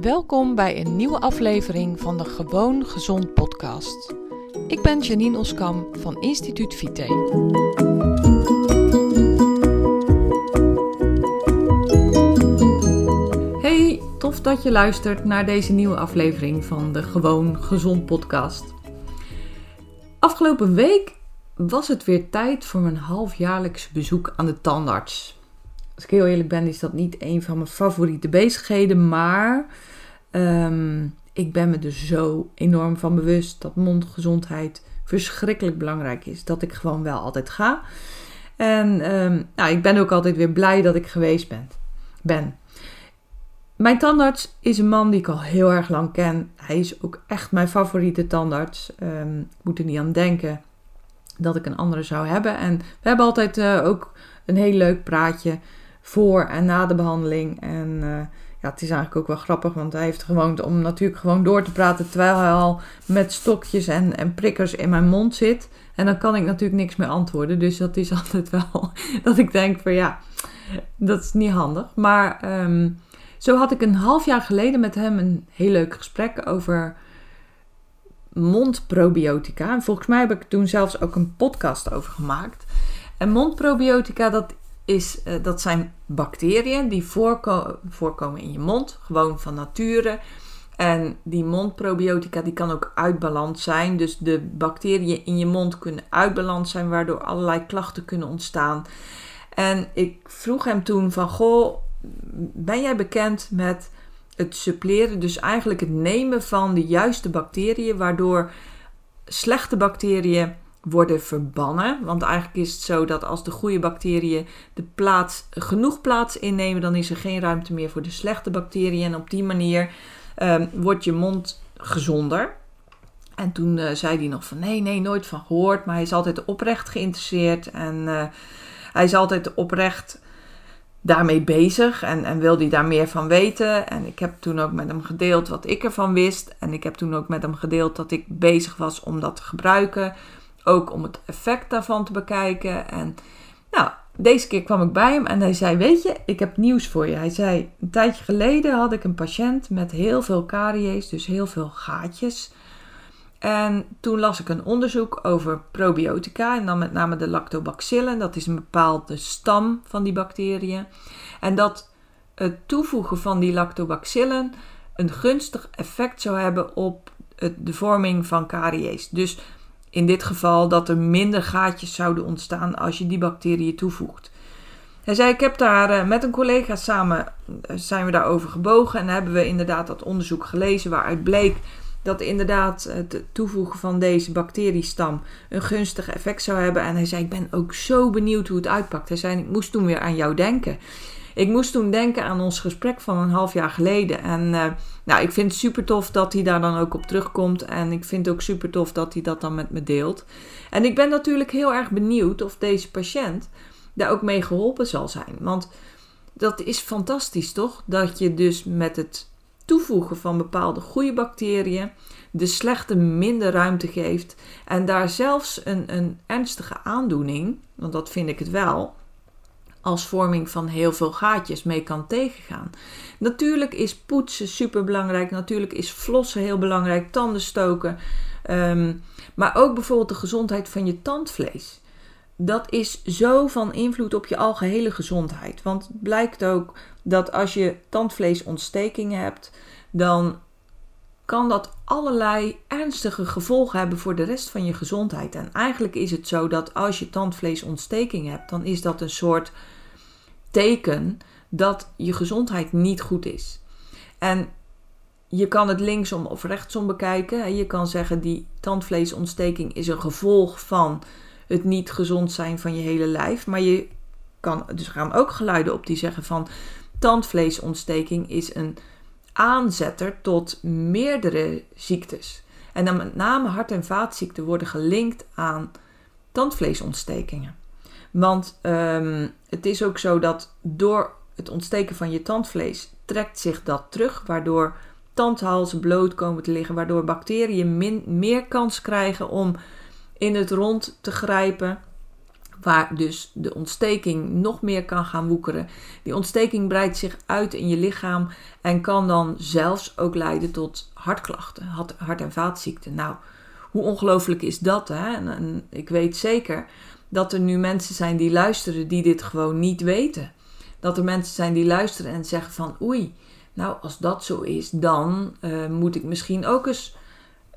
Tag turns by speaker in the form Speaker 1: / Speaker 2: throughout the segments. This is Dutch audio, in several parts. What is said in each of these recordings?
Speaker 1: Welkom bij een nieuwe aflevering van de Gewoon Gezond podcast. Ik ben Janine Oskam van Instituut Vite. Hey, tof dat je luistert naar deze nieuwe aflevering van de Gewoon Gezond podcast. Afgelopen week was het weer tijd voor mijn halfjaarlijks bezoek aan de tandarts als ik heel eerlijk ben, is dat niet een van mijn favoriete bezigheden. Maar ehm, ik ben me er zo enorm van bewust dat mondgezondheid verschrikkelijk belangrijk is. Dat ik gewoon wel altijd ga. En ehm, nou, ik ben ook altijd weer blij dat ik geweest ben. ben. Mijn tandarts is een man die ik al heel erg lang ken. Hij is ook echt mijn favoriete tandarts. Um, ik moet er niet aan denken dat ik een andere zou hebben. En we hebben altijd uh, ook een heel leuk praatje voor en na de behandeling. En uh, ja, het is eigenlijk ook wel grappig, want hij heeft gewoond om natuurlijk gewoon door te praten terwijl hij al met stokjes en, en prikkers in mijn mond zit. En dan kan ik natuurlijk niks meer antwoorden. Dus dat is altijd wel dat ik denk van ja, dat is niet handig. Maar um, zo had ik een half jaar geleden met hem een heel leuk gesprek over mondprobiotica. En volgens mij heb ik toen zelfs ook een podcast over gemaakt. En mondprobiotica, dat is, uh, dat zijn bacteriën die voorko voorkomen in je mond, gewoon van nature. En die mondprobiotica die kan ook uit balans zijn. Dus de bacteriën in je mond kunnen uit balans zijn, waardoor allerlei klachten kunnen ontstaan. En ik vroeg hem toen van, goh, ben jij bekend met het suppleren, dus eigenlijk het nemen van de juiste bacteriën, waardoor slechte bacteriën worden verbannen. Want eigenlijk is het zo dat als de goede bacteriën de plaats, genoeg plaats innemen, dan is er geen ruimte meer voor de slechte bacteriën. En op die manier um, wordt je mond gezonder. En toen uh, zei hij nog van nee, nee, nooit van gehoord. Maar hij is altijd oprecht geïnteresseerd. En uh, hij is altijd oprecht daarmee bezig en, en wil hij daar meer van weten. En ik heb toen ook met hem gedeeld wat ik ervan wist. En ik heb toen ook met hem gedeeld dat ik bezig was om dat te gebruiken. Ook om het effect daarvan te bekijken. En nou, deze keer kwam ik bij hem en hij zei: Weet je, ik heb nieuws voor je. Hij zei: Een tijdje geleden had ik een patiënt met heel veel caries, dus heel veel gaatjes. En toen las ik een onderzoek over probiotica en dan met name de lactobacillen. Dat is een bepaalde stam van die bacteriën. En dat het toevoegen van die lactobacillen een gunstig effect zou hebben op de vorming van caries. Dus in dit geval dat er minder gaatjes zouden ontstaan als je die bacteriën toevoegt. Hij zei, ik heb daar uh, met een collega samen, uh, zijn we daarover gebogen en hebben we inderdaad dat onderzoek gelezen waaruit bleek dat inderdaad het toevoegen van deze bacteriestam een gunstig effect zou hebben. En hij zei, ik ben ook zo benieuwd hoe het uitpakt. Hij zei, ik moest toen weer aan jou denken. Ik moest toen denken aan ons gesprek van een half jaar geleden. En uh, nou, ik vind het super tof dat hij daar dan ook op terugkomt. En ik vind het ook super tof dat hij dat dan met me deelt. En ik ben natuurlijk heel erg benieuwd of deze patiënt daar ook mee geholpen zal zijn. Want dat is fantastisch, toch? Dat je dus met het toevoegen van bepaalde goede bacteriën de slechte minder ruimte geeft. En daar zelfs een, een ernstige aandoening, want dat vind ik het wel als vorming van heel veel gaatjes mee kan tegengaan. Natuurlijk is poetsen super belangrijk. Natuurlijk is flossen heel belangrijk. Tanden stoken. Um, maar ook bijvoorbeeld de gezondheid van je tandvlees. Dat is zo van invloed op je algehele gezondheid. Want het blijkt ook dat als je tandvleesontstekingen hebt, dan kan dat allerlei ernstige gevolgen hebben voor de rest van je gezondheid. En eigenlijk is het zo dat als je tandvleesontsteking hebt, dan is dat een soort teken dat je gezondheid niet goed is. En je kan het linksom of rechtsom bekijken. Je kan zeggen die tandvleesontsteking is een gevolg van het niet gezond zijn van je hele lijf. Maar je kan, dus gaan ook geluiden op die zeggen van tandvleesontsteking is een aanzetter tot meerdere ziektes. En dan met name hart- en vaatziekten worden gelinkt aan tandvleesontstekingen. Want um, het is ook zo dat door het ontsteken van je tandvlees trekt zich dat terug, waardoor tandhalzen bloot komen te liggen, waardoor bacteriën meer kans krijgen om in het rond te grijpen, waar dus de ontsteking nog meer kan gaan woekeren. Die ontsteking breidt zich uit in je lichaam en kan dan zelfs ook leiden tot hartklachten, hart- en vaatziekten. Nou, hoe ongelooflijk is dat? Hè? Ik weet zeker dat er nu mensen zijn die luisteren die dit gewoon niet weten. Dat er mensen zijn die luisteren en zeggen van oei, nou als dat zo is, dan uh, moet ik misschien ook eens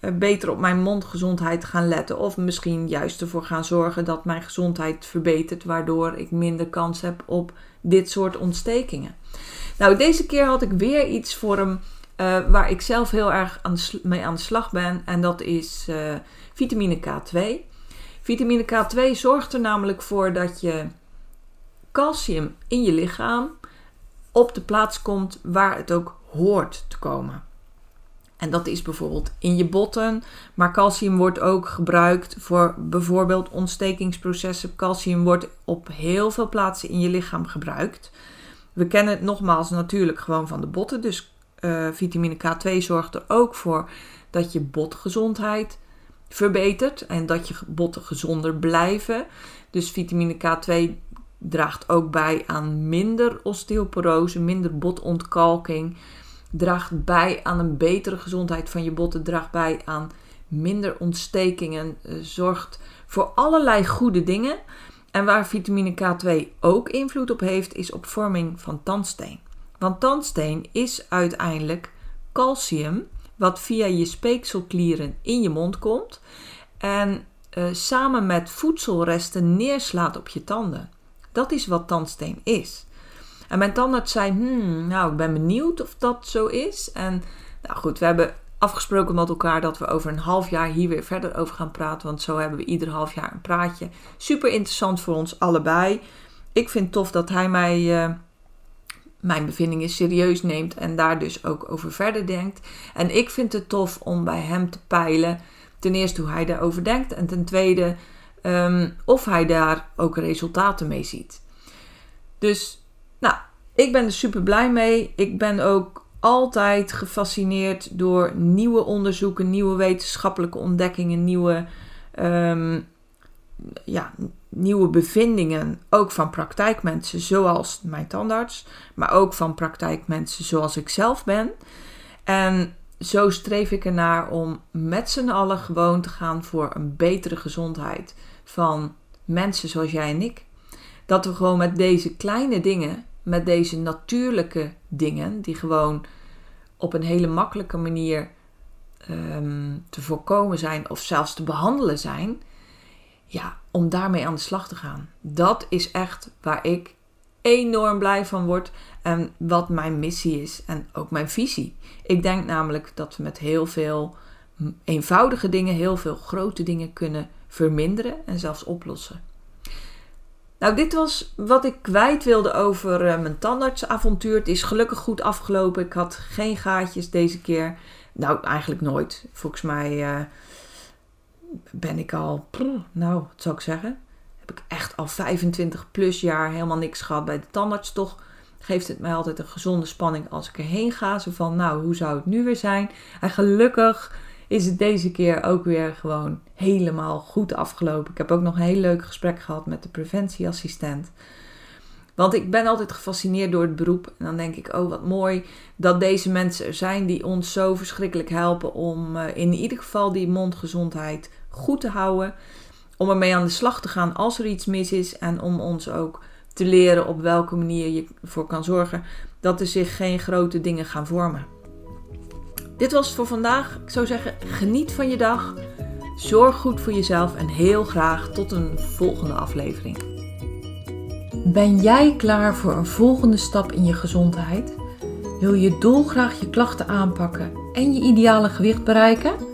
Speaker 1: eh, beter op mijn mondgezondheid gaan letten. Of misschien juist ervoor gaan zorgen dat mijn gezondheid verbetert, waardoor ik minder kans heb op dit soort ontstekingen. Nou, deze keer had ik weer iets voor hem uh, waar ik zelf heel erg aan mee aan de slag ben. En dat is vitamine K2. Vitamine K2 zorgt er namelijk voor dat je calcium in je lichaam op de plaats komt waar het ook hoort te komen. En dat is bijvoorbeeld in je botten. Maar calcium wordt ook gebruikt voor bijvoorbeeld ontstekingsprocessen. Calcium wordt op heel veel plaatsen in je lichaam gebruikt. We kennen het nogmaals natuurlijk gewoon van de botten. Dus uh, vitamine K2 zorgt er ook voor dat je botgezondheid verbetert en dat je botten gezonder blijven. Dus vitamine K2 draagt ook bij aan minder osteoporose, minder botontkalking draagt bij aan een betere gezondheid van je botten, draagt bij aan minder ontstekingen, eh, zorgt voor allerlei goede dingen. En waar vitamine K2 ook invloed op heeft, is op vorming van tandsteen. Want tandsteen is uiteindelijk calcium, wat via je speekselklieren in je mond komt en uh, samen met voedselresten neerslaat op je tanden. Dat is wat tandsteen is. En mijn tandarts zei, hmm, nou, ik ben benieuwd of dat zo is. En nou goed, we hebben afgesproken met elkaar dat we over een half jaar hier weer verder over gaan praten. Want zo hebben we ieder half jaar een praatje. Super interessant voor ons allebei. Ik vind het tof dat hij mij, uh, mijn bevindingen serieus neemt en daar dus ook over verder denkt. En ik vind het tof om bij hem te peilen, ten eerste hoe hij daarover denkt. En ten tweede um, of hij daar ook resultaten mee ziet. Dus nou, ik ben er super blij mee. Ik ben ook altijd gefascineerd door nieuwe onderzoeken, nieuwe wetenschappelijke ontdekkingen, nieuwe, um, ja, nieuwe bevindingen. Ook van praktijkmensen zoals mijn tandarts, maar ook van praktijkmensen zoals ik zelf ben. En zo streef ik ernaar om met z'n allen gewoon te gaan voor een betere gezondheid van mensen zoals jij en ik. Dat we gewoon met deze kleine dingen met deze natuurlijke dingen, die gewoon op een hele makkelijke manier um, te voorkomen zijn of zelfs te behandelen zijn, ja, om daarmee aan de slag te gaan. Dat is echt waar ik enorm blij van word en wat mijn missie is en ook mijn visie. Ik denk namelijk dat we met heel veel eenvoudige dingen heel veel grote dingen kunnen verminderen en zelfs oplossen. Nou, dit was wat ik kwijt wilde over uh, mijn tandartsavontuur. Het is gelukkig goed afgelopen. Ik had geen gaatjes deze keer. Nou, eigenlijk nooit. Volgens mij uh, ben ik al, nou, wat zou ik zeggen? Heb ik echt al 25 plus jaar helemaal niks gehad bij de tandarts. Toch geeft het mij altijd een gezonde spanning als ik erheen ga. Zo van, nou, hoe zou het nu weer zijn? En gelukkig is het deze keer ook weer gewoon helemaal goed afgelopen. Ik heb ook nog een heel leuk gesprek gehad met de preventieassistent. Want ik ben altijd gefascineerd door het beroep. En dan denk ik, oh wat mooi dat deze mensen er zijn die ons zo verschrikkelijk helpen om uh, in ieder geval die mondgezondheid goed te houden. Om ermee aan de slag te gaan als er iets mis is. En om ons ook te leren op welke manier je ervoor kan zorgen dat er zich geen grote dingen gaan vormen. Dit was het voor vandaag. Ik zou zeggen, geniet van je dag. Zorg goed voor jezelf en heel graag tot een volgende aflevering. Ben jij klaar voor een volgende stap in je gezondheid? Wil je dolgraag je klachten aanpakken en je ideale gewicht bereiken?